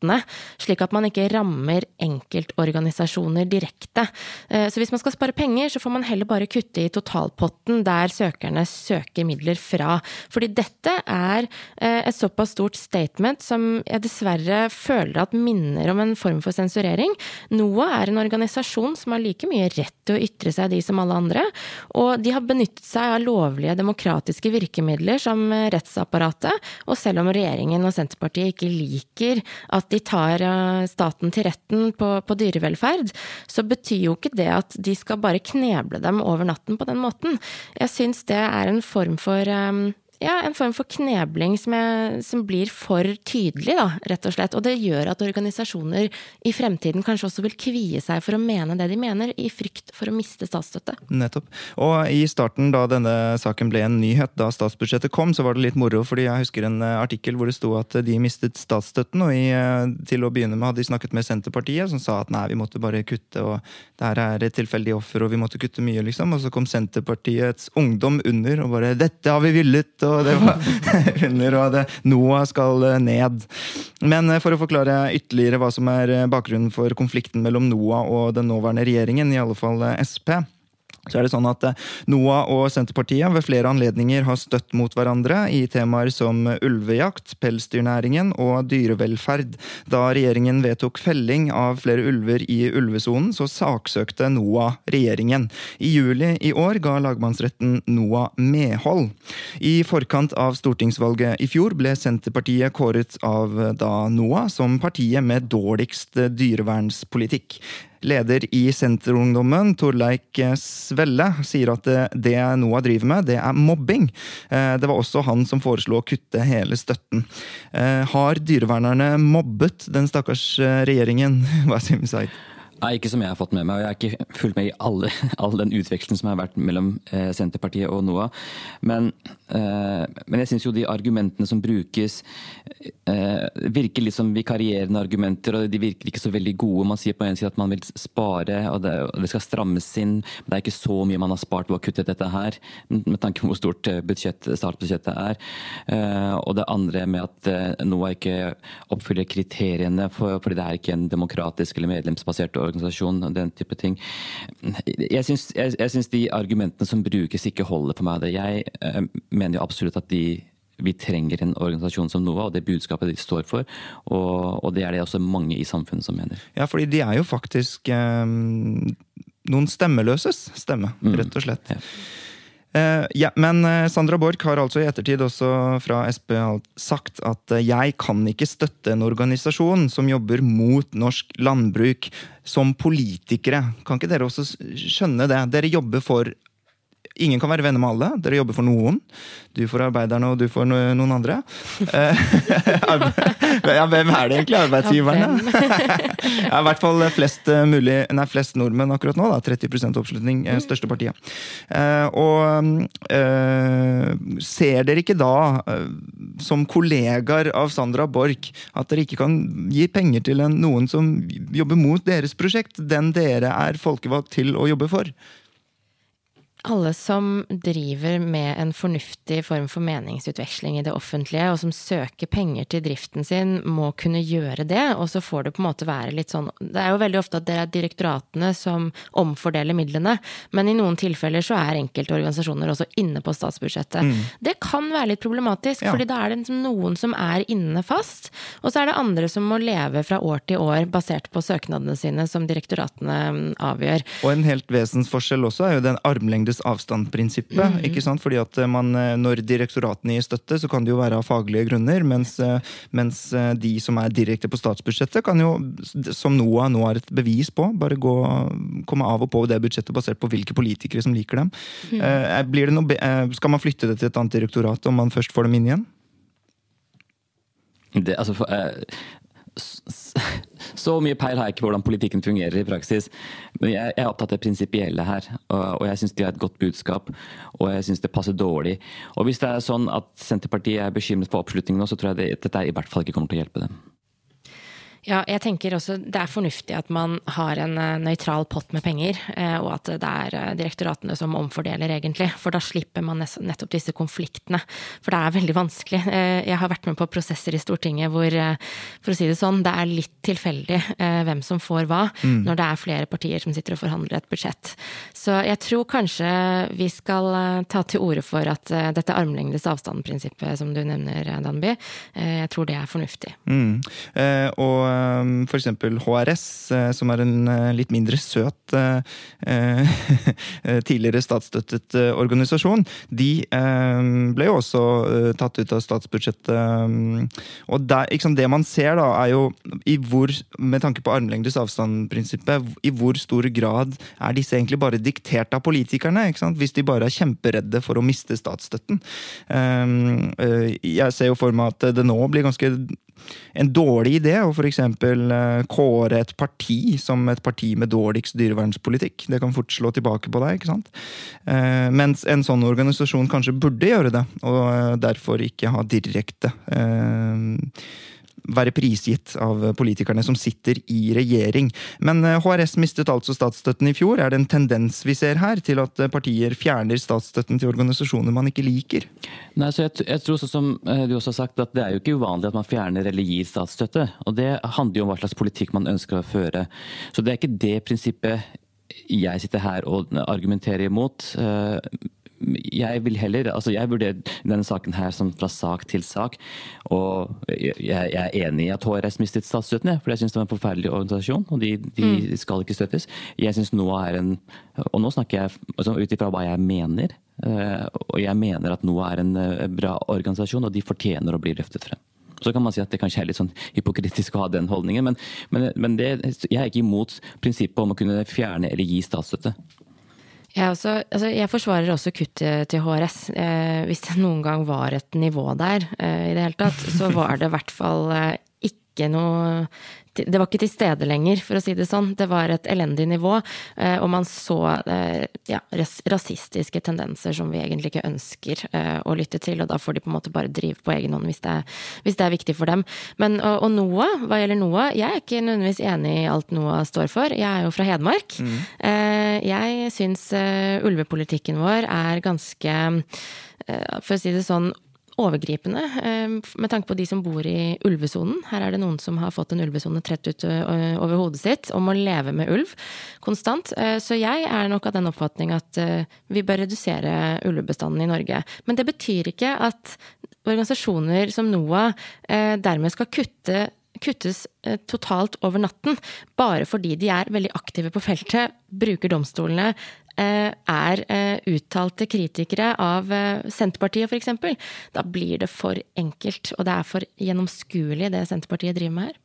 slik at man ikke rammer enkeltorganisasjoner direkte. Eh, så hvis man skal spare penger, så får man heller bare kutte i totalpotten der søkerne søker midler fra. Fordi dette er eh, et såpass stort statement som jeg dessverre føler at minner om en form for sensurering. NOAH er en organisasjon som har like mye rett til å ytre seg, de som alle andre. Og de har benyttet seg av lovlige demokratiske virkemidler som rettsapparatet. Og selv om regjeringen og Senterpartiet ikke liker at de tar staten til retten på, på, dyrevelferd, så betyr jo ikke det at de skal bare kneble dem over natten på den måten. Jeg syns det er en form for um, ja, en form for knebling som, er, som, blir for tydelig, da, rett og slett. Og det gjør at organisasjoner i fremtiden kanskje også vil kvie seg for å mene det de mener, i frykt for å miste statsstøtte. Nettopp. Og i starten, da denne saken ble en nyhet, da statsbudsjettet kom, så var det litt moro, fordi jeg husker en eh, artikkel hvor det sto at de mistet statsstøtten, og i, eh, til å begynne med hadde de snakket med Senterpartiet, som sa at nei, vi måtte bare kutte, og det her er et tilfeldig offer, og vi måtte kutte mye, liksom. Og så kom Senterpartiets ungdom under og bare dette har vi villet! og det var under, og det, Noah skal eh, ned. Men eh, for å forklare ytterligere hva som er eh, bakgrunnen for konflikten mellom Noah og den nåværende regjeringen, i alle fall Sp, så er det sånn at eh, NOAH og Senterpartiet ved flere anledninger har støtt mot hverandre i temaer som ulvejakt, pelsdyrnæringen og dyrevelferd. Da regjeringen vedtok felling av flere ulver i ulvesonen, så saksøkte NOAH regjeringen. I juli i år ga lagmannsretten NOAH medhold. I forkant av stortingsvalget i fjor ble Senterpartiet kåret av da NOAH som partiet med dårligst dyrevernspolitikk. Leder i Senterungdommen, Torleik Svelle, sier at det NOAH driver med, det er mobbing. Eh, det var også han som foreslo å kutte hele støtten. Eh, har dyrevernerne mobbet den stakkars eh, regjeringen? Hva sier Said? Nei, ikke som jeg har fått med meg. og Jeg har ikke fulgt med i alle, all den utvekslingen som har vært mellom eh, Senterpartiet og NOAH. Men, eh, men jeg syns jo de argumentene som brukes, eh, virker litt som vikarierende argumenter. og De virker ikke så veldig gode. Man sier på en side at man vil spare, og det, og det skal strammes inn. Men det er ikke så mye man har spart ved å kutte dette her, med tanke på hvor stort eh, budsjett, startbudsjettet er. Eh, og det andre med at eh, NOAH ikke oppfyller kriteriene, for, fordi det er ikke en demokratisk eller medlemsbasert organisasjon organisasjon og den type ting. Jeg syns, jeg, jeg syns de argumentene som brukes ikke holder for meg. Jeg eh, mener jo absolutt at de vi trenger en organisasjon som NOVA, og det budskapet de står for. Og, og, det er det også mange i samfunnet som mener. Ja, fordi de er jo faktisk eh, noen stemmeløses stemme, mm. rett og slett. Ja. Eh, ja, men eh, Sandra Borch har altså i ettertid også fra Sp sagt at eh, jeg kan ikke støtte en organisasjon som jobber mot norsk landbruk som politikere. Kan ikke dere også skjønne det? Dere jobber for Ingen kan være venner med alle. Dere jobber for noen. Du for arbeiderne, og du for noen andre. Eh, ja, hvem er det egentlig? Arbeidsgiverne? ja, I hvert fall flest, eh, mulig, nei, flest nordmenn akkurat nå. Da, 30 oppslutning. eh, Største partiet. Og ser dere ikke da, som kollegaer av Sandra Borch, at dere ikke kan gi penger til noen som jobber mot deres prosjekt? Den dere er folkevalgt til å jobbe for? Alle som driver med en fornuftig form for meningsutveksling i det offentlige, og som søker penger til driften sin, må kunne gjøre det. Og så får det på en måte være litt sånn Det er jo veldig ofte at det er direktoratene som omfordeler midlene, men i noen tilfeller så er enkelte organisasjoner også inne på statsbudsjettet. Det kan være litt problematisk, Ja. fordi da er det liksom noen som er inne fast, og så er det andre som må leve fra år til år basert på søknadene sine, som direktoratene mm, avgjør. Og en helt vesensforskjell også er jo den armlengdes avstand-prinsippet. ikke sant? Fordi at eh, man, eh, Når direktoratene gir støtte, så kan det jo være av faglige grunner, mens, eh, mens de som er direkte på statsbudsjettet, kan jo, som NOAH nå er et bevis på, bare gå, komme av og på det budsjettet basert på hvilke politikere som liker dem. Eh, Blir det noe, eh, skal man flytte det til et annet direktorat om man først får dem inn igjen? Det, altså, for, eh, så mye peil har jeg ikke på hvordan politikken fungerer i praksis. Men jeg, er opptatt av det prinsipielle her, og jeg syns de har et godt budskap. Og jeg syns det passer dårlig. Og hvis det er sånn at Senterpartiet er bekymret for oppslutningen nå, så tror jeg det, dette i hvert fall ikke kommer til å hjelpe dem. Ja, jeg tenker også det er fornuftig at man har en eh, nøytral pott med penger, eh, og at det er eh, direktoratene som omfordeler, egentlig. For da slipper man nettopp disse konfliktene. For det er veldig vanskelig. Jeg har vært med på prosesser i Stortinget hvor, for å si det sånn, det er litt tilfeldig hvem som får hva, når det er flere partier som sitter og forhandler et budsjett. Så jeg tror kanskje vi skal ta til orde for at dette armlengdes avstand-prinsippet som du nevner, Danby, jeg tror det er fornuftig. Mm. Eh, og eksempel HRS, som er en eh, litt mindre søt eh, eh, tidligere statsstøttet organisasjon, de eh, ble jo også tatt ut av statsbudsjettet. eh, og der, liksom det man ser da, er jo i hvor, med tanke på armlengdes avstand-prinsippet, i hvor stor grad er disse egentlig bare diktert av politikerne? Hvis de bare er kjemperedde for å miste statsstøtten. Um, eh, jeg ser jo for meg at det nå blir ganske en dårlig idé å f.eks. kåre et parti som et parti med dårligst dyrevernspolitikk. Det kan fort slå tilbake på deg. ikke sant? Eh, mens en sånn organisasjon kanskje burde gjøre det, og eh, derfor ikke ha direkte eh, være prisgitt av politikerne som sitter i regjering. Men eh, HRS mistet altså statsstøtten i fjor. Er det en tendens vi ser her til at eh, partier fjerner statsstøtten til organisasjoner man ikke liker? Nei, så jeg, jeg tror som eh, du også har sagt, at Det er jo ikke uvanlig at man fjerner eller gir statsstøtte. og Det handler jo om hva slags politikk man ønsker å føre. Så Det er ikke det prinsippet jeg sitter her og argumenterer imot. Jeg vil heller, altså jeg vurderer denne saken her som fra sak til sak. Og jeg, jeg er enig i at HRS mistet statsstøtten, for jeg syns det var en forferdelig organisasjon. Og de, de skal ikke støttes. Jeg synes NOAH er en Og nå snakker jeg altså, ut ifra hva jeg mener. Eh, Og jeg mener at NOAH er en eh, bra organisasjon, og de fortjener å bli løftet frem. Så kan man si at det kanskje er litt sånn hypokritisk å ha den holdningen, men, men, men det, jeg er ikke imot prinsippet om å kunne fjerne eller gi statsstøtte. Jeg, også, altså jeg forsvarer også kuttet til HRS. Eh, hvis det noen gang var et nivå der eh, i det hele tatt, så var det i hvert fall eh, ikke noe Det var ikke til stede lenger, for å si det sånn. Det var et elendig nivå, eh, og man så eh, ja, rasistiske tendenser som vi egentlig ikke ønsker eh, å lytte til, og da får de på en måte bare drive på egen hånd hvis det er, hvis det er viktig for dem. Men, og, og NOAH, hva gjelder NOAH, jeg er ikke nødvendigvis enig i alt NOAH står for. Jeg er jo fra Hedmark. Mm. jeg syns ulvepolitikken vår er ganske, for å si det sånn, overgripende eh, med tanke på de som bor i ulvesonen. Her er det noen som har fått en ulvesone trett ut eh, over hodet sitt og må leve med ulv konstant. Eh, Så jeg er nok av den oppfatning at vi bør redusere ulvebestanden i Norge. Men det betyr ikke at organisasjoner som NOAH dermed skal kutte kuttes totalt over natten, bare fordi de er veldig aktive på feltet, bruker domstolene, er eh, uttalte kritikere av eh, Senterpartiet, f.eks., da blir det for enkelt. Og det er for gjennomskuelig, det Senterpartiet driver med her.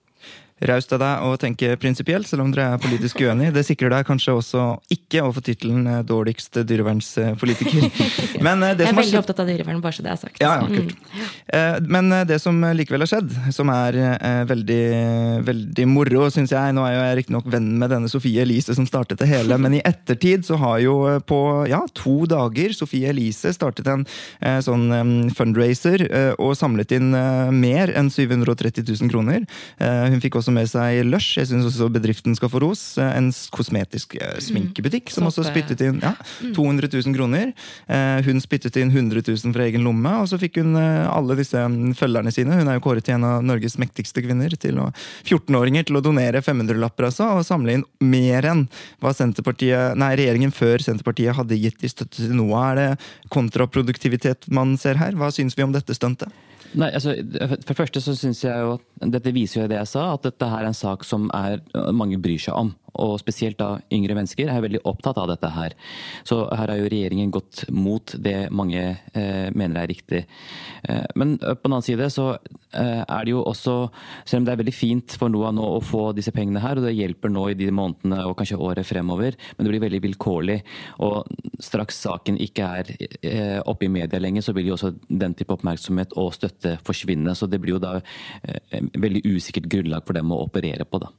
Raust av deg å tenke prinsipielt, selv om dere er politisk uenige. Det sikrer deg kanskje også ikke å få tittelen eh, dårligst dyrevernspolitiker. Men eh, det Jeg er veldig skjedd opptatt av dyrevern, bare så det er sagt. Ja, ja, kult. Mm. Men det som likevel har skjedd, som er veldig, veldig moro, syns jeg Nå er jo jeg riktignok venn med denne Sofie Elise som startet det hele, men i ettertid så har jo på ja, to dager Sofie Elise startet en sånn fundraiser og samlet inn mer enn 730 000 kroner. Hun fikk også med seg Lush, jeg syns også bedriften skal få ros. eh, En kosmetisk eh, sminkebutikk som også spyttet inn ja, 200 000 kroner. Eh, Hun spyttet inn 100 000 fra egen lomme, og så fikk hun alle disse mm, følgerne sine. Hun er jo kåret til en av Norges mektigste kvinner. til å 14-åringer til å donere 500-lapper altså, og samle inn mer enn hva Senterpartiet, nei, regjeringen før Senterpartiet hadde gitt i støtte til noe. Er det kontraproduktivitet man ser her? Hva syns vi om dette stuntet? Nei, altså, For det første så syns jeg jo at dette viser jo det jeg sa, at dette her er en sak som er, mange bryr seg om. Og spesielt da yngre mennesker er veldig opptatt av dette her. Så her har jo regjeringen gått mot det mange eh, mener er riktig. Eh, men på den annen side så eh, er det jo også, selv om det er veldig fint for NOAH nå å få disse pengene her, og det hjelper nå i de månedene og kanskje året fremover, men det blir veldig vilkårlig. Og straks saken ikke er oppe i media lenger, så vil jo også den type oppmerksomhet og støtte forsvinne. Så det blir jo da veldig usikkert grunnlag for dem å operere på, da.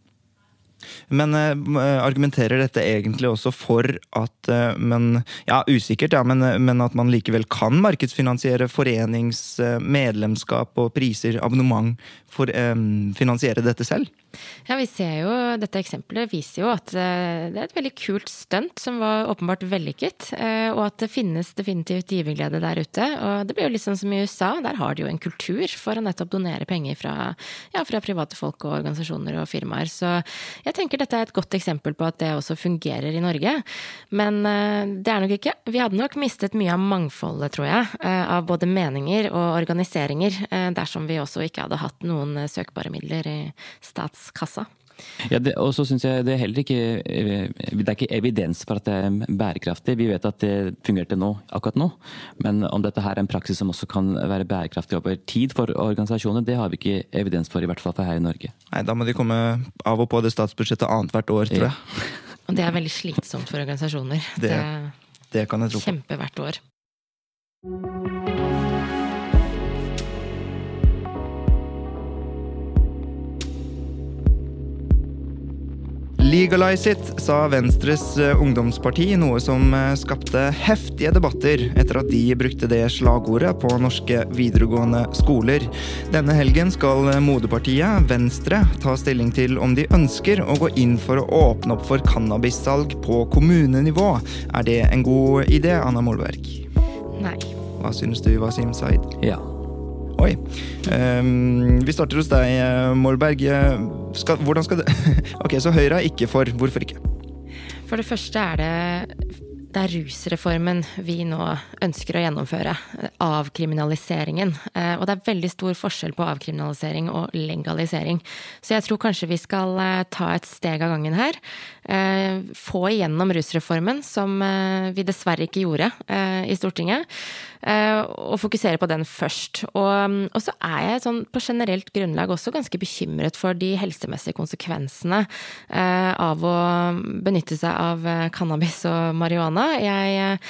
Men uh, argumenterer dette egentlig også for at uh, men, Ja, usikkert, ja, men, men at man likevel kan markedsfinansiere foreningsmedlemskap uh, og priser, abonnement, for um, finansiere dette selv? Ja, vi ser jo, Dette eksempelet viser jo at eh, det er et veldig kult stunt som var åpenbart vellykket. eh, Og at det finnes definitivt giverglede der ute. Og det blir jo litt sånn som i USA. Der har de jo en kultur for å nettopp donere penger fra, ja, fra private folk og organisasjoner og firmaer. Så jeg tenker dette er et godt eksempel på at det også fungerer i Norge. Men eh, det er nok ikke. Vi hadde nok mistet mye av mangfoldet, tror jeg, av både meninger og organiseringer, dersom vi også ikke hadde hatt noen søkbare midler i statskassa. Ja, det, og så synes jeg det er heller ikke eh, Det er ikke evidens for at det er bærekraftig. Vi vet at det fungerte nå, akkurat nå. Men om dette her er en praksis som også kan være bærekraftig over tid for organisasjoner, det har vi ikke evidens for, i hvert fall for her i Norge. Nei, Da må de komme av og på det statsbudsjettet annethvert år, tror jeg. Og det er veldig slitsomt for organisasjoner. Det- Det Det kan jeg tro på. kjempe hvert år. Legalize it, sa Venstres eh, ungdomsparti, noe som eh, skapte heftige debatter etter at de brukte det slagordet på norske videregående skoler. Denne helgen skal eh, moderpartiet, Venstre, ta stilling til om de ønsker å gå inn for å åpne opp for cannabissalg på kommunenivå. Er det en god idé, Anna Molberg? Nei. Hva synes du, Wasim Zaid? Ja. Oi. Um, vi starter hos deg, Målberg. Molberg. Eh, Skal, hvordan skal det Ok, så Høyre er ikke for. Hvorfor ikke? For det første er det det er rusreformen vi nå ønsker å gjennomføre. Avkriminaliseringen. Eh, Og det er veldig stor forskjell på avkriminalisering og legalisering. Så jeg tror kanskje vi skal eh, ta et steg av gangen her. Eh, Få igjennom rusreformen, som eh, vi dessverre ikke gjorde eh, i Stortinget. Eh, Og fokusere på den først. Og, mm, og så er jeg sånn på generelt grunnlag også ganske bekymret for de helsemessige konsekvensene eh, av å benytte seg av eh, cannabis og marihuana. Jeg,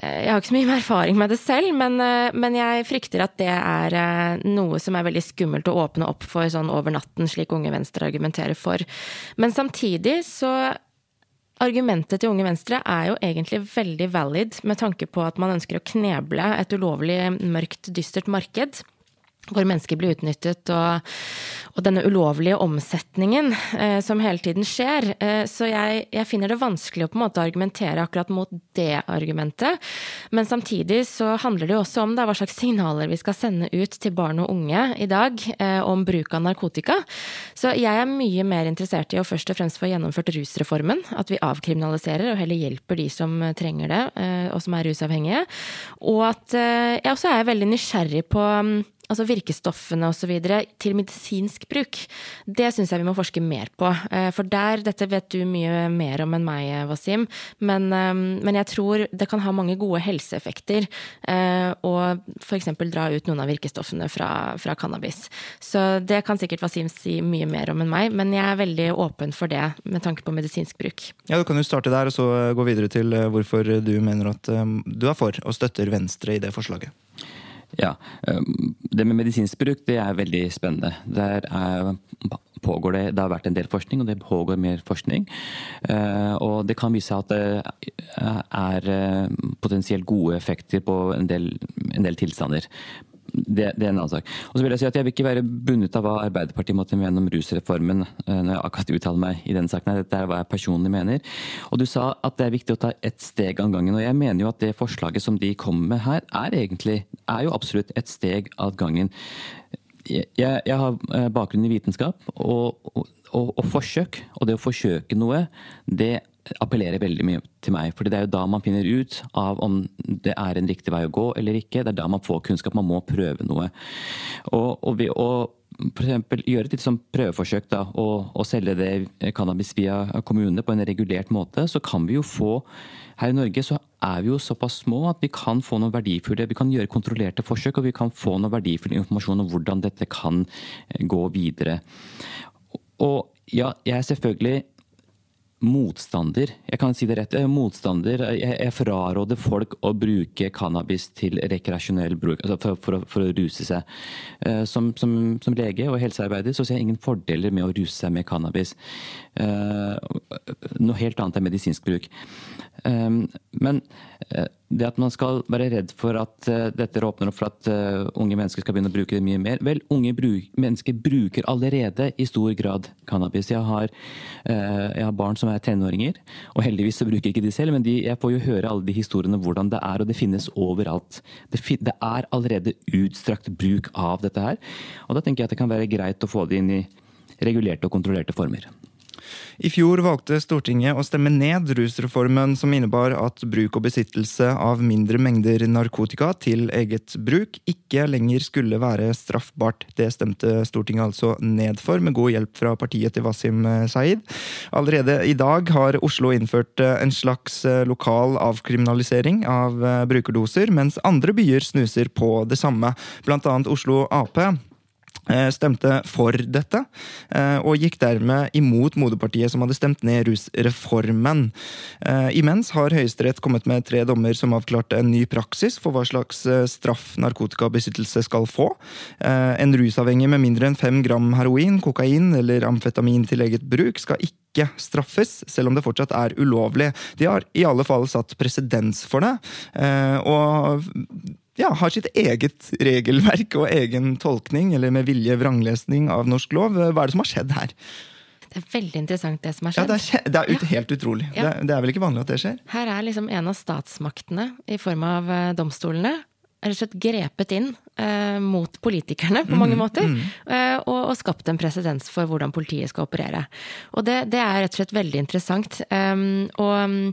jeg har ikke så mye erfaring med det selv, men, men jeg frykter at det er noe som er veldig skummelt å åpne opp for sånn over natten, slik Unge Venstre argumenterer for. Men samtidig så Argumentet til Unge Venstre er jo egentlig veldig valid med tanke på at man ønsker å kneble et ulovlig mørkt, dystert marked. Hvor mennesker blir utnyttet, og, og denne ulovlige omsetningen eh, som hele tiden skjer. Eh, så jeg, jeg finner det vanskelig å på en måte argumentere akkurat mot det argumentet. Men samtidig så handler det jo også om da, hva slags signaler vi skal sende ut til barn og unge i dag eh, om bruk av narkotika. Så jeg er mye mer interessert i å først og fremst få gjennomført rusreformen. At vi avkriminaliserer og heller hjelper de som trenger det, eh, og som er rusavhengige. Og at eh, jeg også er veldig nysgjerrig på mm, altså virkestoffene osv. til medisinsk bruk, det syns jeg vi må forske mer på. Eh, for der, dette vet du mye mer om enn meg, Wasim, men, eh, men jeg tror det kan ha mange gode helseeffekter å f.eks. dra ut noen av virkestoffene fra, fra, cannabis. Så det kan sikkert Wasim si mye mer om enn meg, men jeg er veldig åpen for det med tanke på medisinsk bruk. Ja, Du kan jo starte der, og så gå videre til hvorfor du mener at du er for og støtter Venstre i det forslaget. Ja, um, Det med medisinsk bruk det er veldig spennende. Der er, pågår det, det har vært en del forskning, og det pågår mer forskning. Uh, og det kan vise at det er uh, potensielt gode effekter på en del, en del tilstander det, det, er en annen sak. Og så vil Jeg si at jeg vil ikke være bundet av hva Arbeiderpartiet måtte mene om rusreformen eh, når jeg akkurat uttaler meg i denne saken. Dette er hva jeg personlig mener. Og Du sa at det er viktig å ta ett steg av gangen. og Jeg mener jo at det forslaget som de kommer med her, er egentlig er jo absolutt et steg av gangen. Jeg, jeg har eh, bakgrunn i vitenskap, og, og, og, og forsøk, og det å forsøke noe, det appellerer veldig mye til meg. fordi det er jo da man finner ut av om det er en riktig vei å gå eller ikke. Det er da man får kunnskap. Man må prøve noe. Og, og vi, og for gjøre et litt sånn prøveforsøk da, og, og, selge det cannabis via kommunene på en regulert måte, så kan vi jo få Her i Norge så er vi jo såpass små at vi kan få noe verdifulle Vi kan gjøre kontrollerte forsøk, og vi kan få noe verdifull informasjon om hvordan dette kan gå videre. Og ja, jeg er selvfølgelig motstander. Jeg kan si det rett. Motstander. Jeg, jeg fraråder folk å bruke cannabis til rekreasjonell bruk, altså for, for, for, å ruse seg. Eh, som, som, som, lege og helsearbeider så ser jeg ingen fordeler med å ruse seg med cannabis. Eh, noe helt annet enn medisinsk bruk. Ehm, men eh, det at man skal være redd for at eh, dette åpner opp for at unge mennesker skal begynne å bruke det mye mer Vel, unge bruk, mennesker bruker allerede i stor grad cannabis. Jeg har, jeg har, barn som er tenåringer, og heldigvis så bruker ikke de selv, men de, jeg får jo høre alle de historiene hvordan det er, og det finnes overalt. Det, det er allerede utstrakt bruk av dette her. Og da tenker jeg at det kan være greit å få det inn i regulerte og kontrollerte former. I fjor valgte Stortinget å stemme ned rusreformen som innebar at bruk og besittelse av mindre mengder narkotika til eget bruk ikke lenger skulle være straffbart. Det stemte Stortinget altså ned for, med god hjelp fra partiet til Wasim Saeed. Allerede i dag har Oslo innført en slags lokal avkriminalisering av brukerdoser, mens andre byer snuser på det samme, blant annet Oslo Ap. Eh, stemte for dette, eh, og gikk dermed imot moderpartiet som hadde stemt ned rusreformen. Eh, imens har Høyesterett kommet med tre dommer som avklarte en ny praksis for hva slags straff narkotikabesittelse skal få. En rusavhengig med mindre enn fem gram heroin, kokain eller amfetamin til eget bruk skal ikke straffes, selv om det fortsatt er ulovlig. De har i alle fall satt presedens for det. Og ja, har sitt eget regelverk og egen tolkning, eller med vilje vranglesning av norsk lov. Hva er det som har skjedd her? Det er veldig interessant det som har skjedd. Ja, Det er, det er ut, helt utrolig. Ja. Det, er, det, er, vel ikke vanlig at det skjer? Her er liksom en av statsmaktene, i form av eh, domstolene, rett og slett grepet inn mot politikerne på mange mm, måter. Mm. Eh, og, og, skapt en presedens for hvordan politiet skal operere. Og det, det er rett og slett veldig interessant. Um, og mm,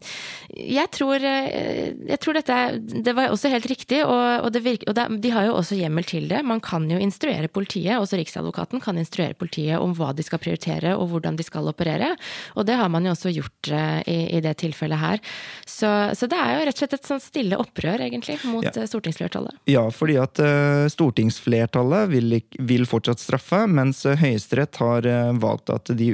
jeg tror, eh, jeg tror dette Det var også helt riktig, og, og, virker, og det, de har jo også hjemmel til det. Man kan jo instruere politiet, også Riksadvokaten kan instruere politiet om hva de skal prioritere og hvordan de skal operere. Og det har man jo også gjort i, i, det tilfellet her. Så, så, det er jo rett og slett et sånn stille opprør, egentlig, mot ja. stortingsflertallet. Ja, fordi at uh stortingsflertallet vil, vil, fortsatt straffe, mens Høyesterett har eh, valgt at de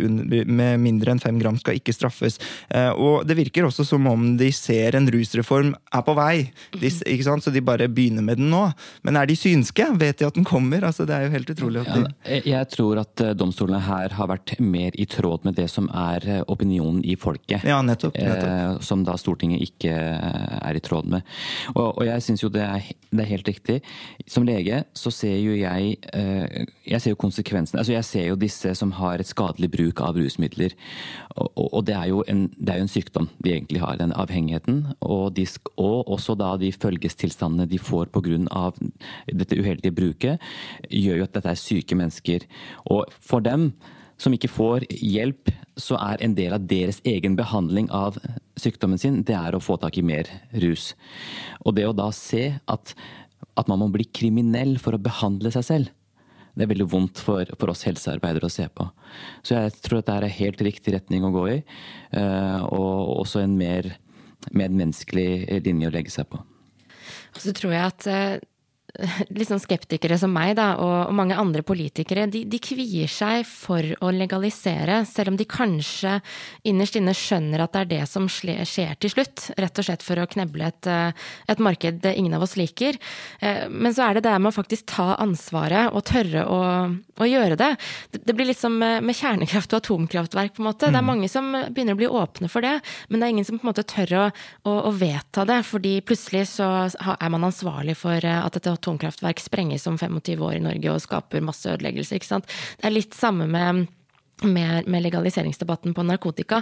med mindre enn fem gram skal ikke straffes. Eh, og det virker også som om de ser en rusreform er på vei, de, så de bare begynner med den nå. Men er de synske? Vet de at den kommer? Altså, det er jo helt utrolig. Ja, jeg tror at eh, domstolene her har vært mer i tråd med det som er opinionen i folket. Ja, nettopp, nettopp. Som da Stortinget ikke er i tråd med. Og, og jeg syns jo det er, det er helt riktig. Som lege så ser jo jeg eh, Jeg ser jo konsekvensene. Altså jeg ser jo disse som har et skadelig bruk av rusmidler. Og, det, er en, det, er jo en, sykdom de egentlig har, den avhengigheten. Og, de, og også da de følgestilstandene de får pga. dette uheldige bruket, gjør jo at dette er syke mennesker. Og for dem som ikke får hjelp, så er en del av deres egen behandling av sykdommen sin, det er å få tak i mer rus. Og det å da se at at man må bli kriminell for å behandle seg selv. Det er veldig vondt for, for oss helsearbeidere å se på. Så jeg tror at det er helt riktig retning å gå i. Eh, og også en mer medmenneskelig linje å legge seg på. Og Så tror jeg at eh, litt sånn skeptikere som meg, da, og, mange andre politikere, de, de, kvier seg for å legalisere, selv om de kanskje innerst inne skjønner at det er det som skjer til slutt. Rett og slett for å kneble et, eh, et marked ingen av oss liker. Eh, men så er det det med å faktisk ta ansvaret og tørre å, å gjøre det. Det blir litt som med kjernekraft og atomkraftverk, på en måte. Det er mm. mange som begynner å bli åpne for det, men det er ingen som på en måte tør å, å, å vedta det, fordi plutselig så er man ansvarlig for eh, at et atomkraftverk sprenges om 25 år i Norge og skaper masse ødeleggelse. ikke sant? Det er litt samme med med, legaliseringsdebatten på narkotika.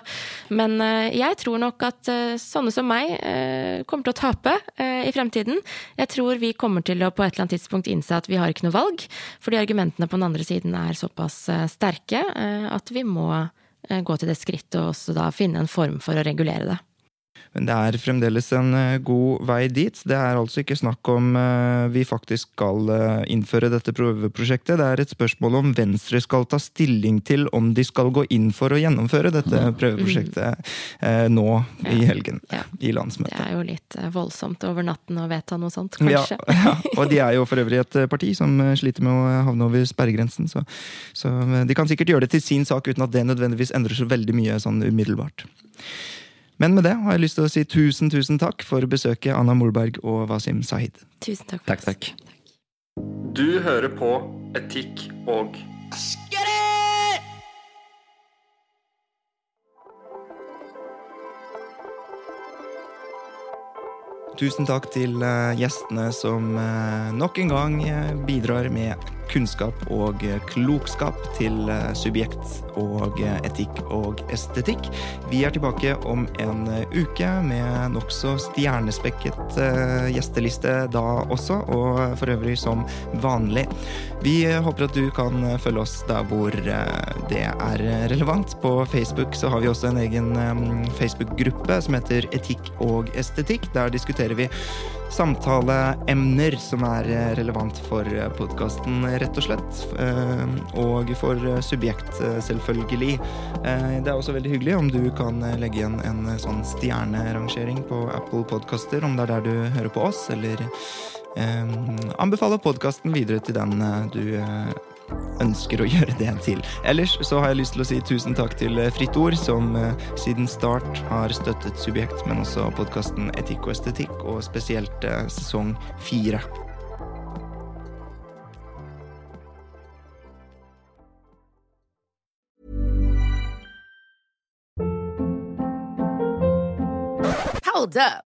Men uh, jeg tror nok at uh, sånne som meg uh, kommer til å tape i fremtiden. Jeg tror vi kommer til å på et eller annet tidspunkt innse at vi har ikke noe valg, fordi argumentene på den andre siden er såpass sterke at vi må gå til det skrittet og også da finne en form for å regulere det. Men det er fremdeles en eh, god vei dit. Det er altså ikke snakk om eh, vi faktisk skal eh, innføre dette prøveprosjektet. Det er et spørsmål om Venstre skal ta stilling til om de skal gå inn for å gjennomføre dette prøveprosjektet nå i helgen. Ja. I landsmøtet. Det er jo litt voldsomt over natten å vedta noe sånt, kanskje. Ja, ja, og de er jo for øvrig et parti som sliter med å havne over sperregrensen. Så, så de kan sikkert gjøre det til sin sak uten at det nødvendigvis endrer så veldig mye sånn umiddelbart. Men med det har jeg lyst til å si tusen tusen takk for besøket, Anna Molberg og Wasim Sahid. Tusen takk. Takk, takk. Du hører på Etikk og Tusen takk til eh, gjestene som eh, nok en gang eh, bidrar med kunnskap og klokskap til subjekt og etikk og estetikk. Vi er tilbake om en uke med nokså stjernespekket gjesteliste da også, og for øvrig som vanlig. Vi håper at du kan følge oss der hvor det er relevant. På Facebook så har vi også en egen Facebook-gruppe som heter Etikk og estetikk. Der diskuterer vi samtaleemner som er eh, relevant for eh, podkasten, rett og slett. Eh, og for subjekt, selvfølgelig. Det er også veldig hyggelig om du kan legge igjen en sånn stjernerangering på Apple Podkaster, om det er der du hører på oss, eller anbefale podkasten videre til den du ønsker å gjøre det til. Ellers så har jeg lyst til å si tusen takk til eh, Fritt Ord, som eh, siden start har støttet Subjekt, men også podkasten Etikk og estetikk, og spesielt eh, sesong fire. Hold up.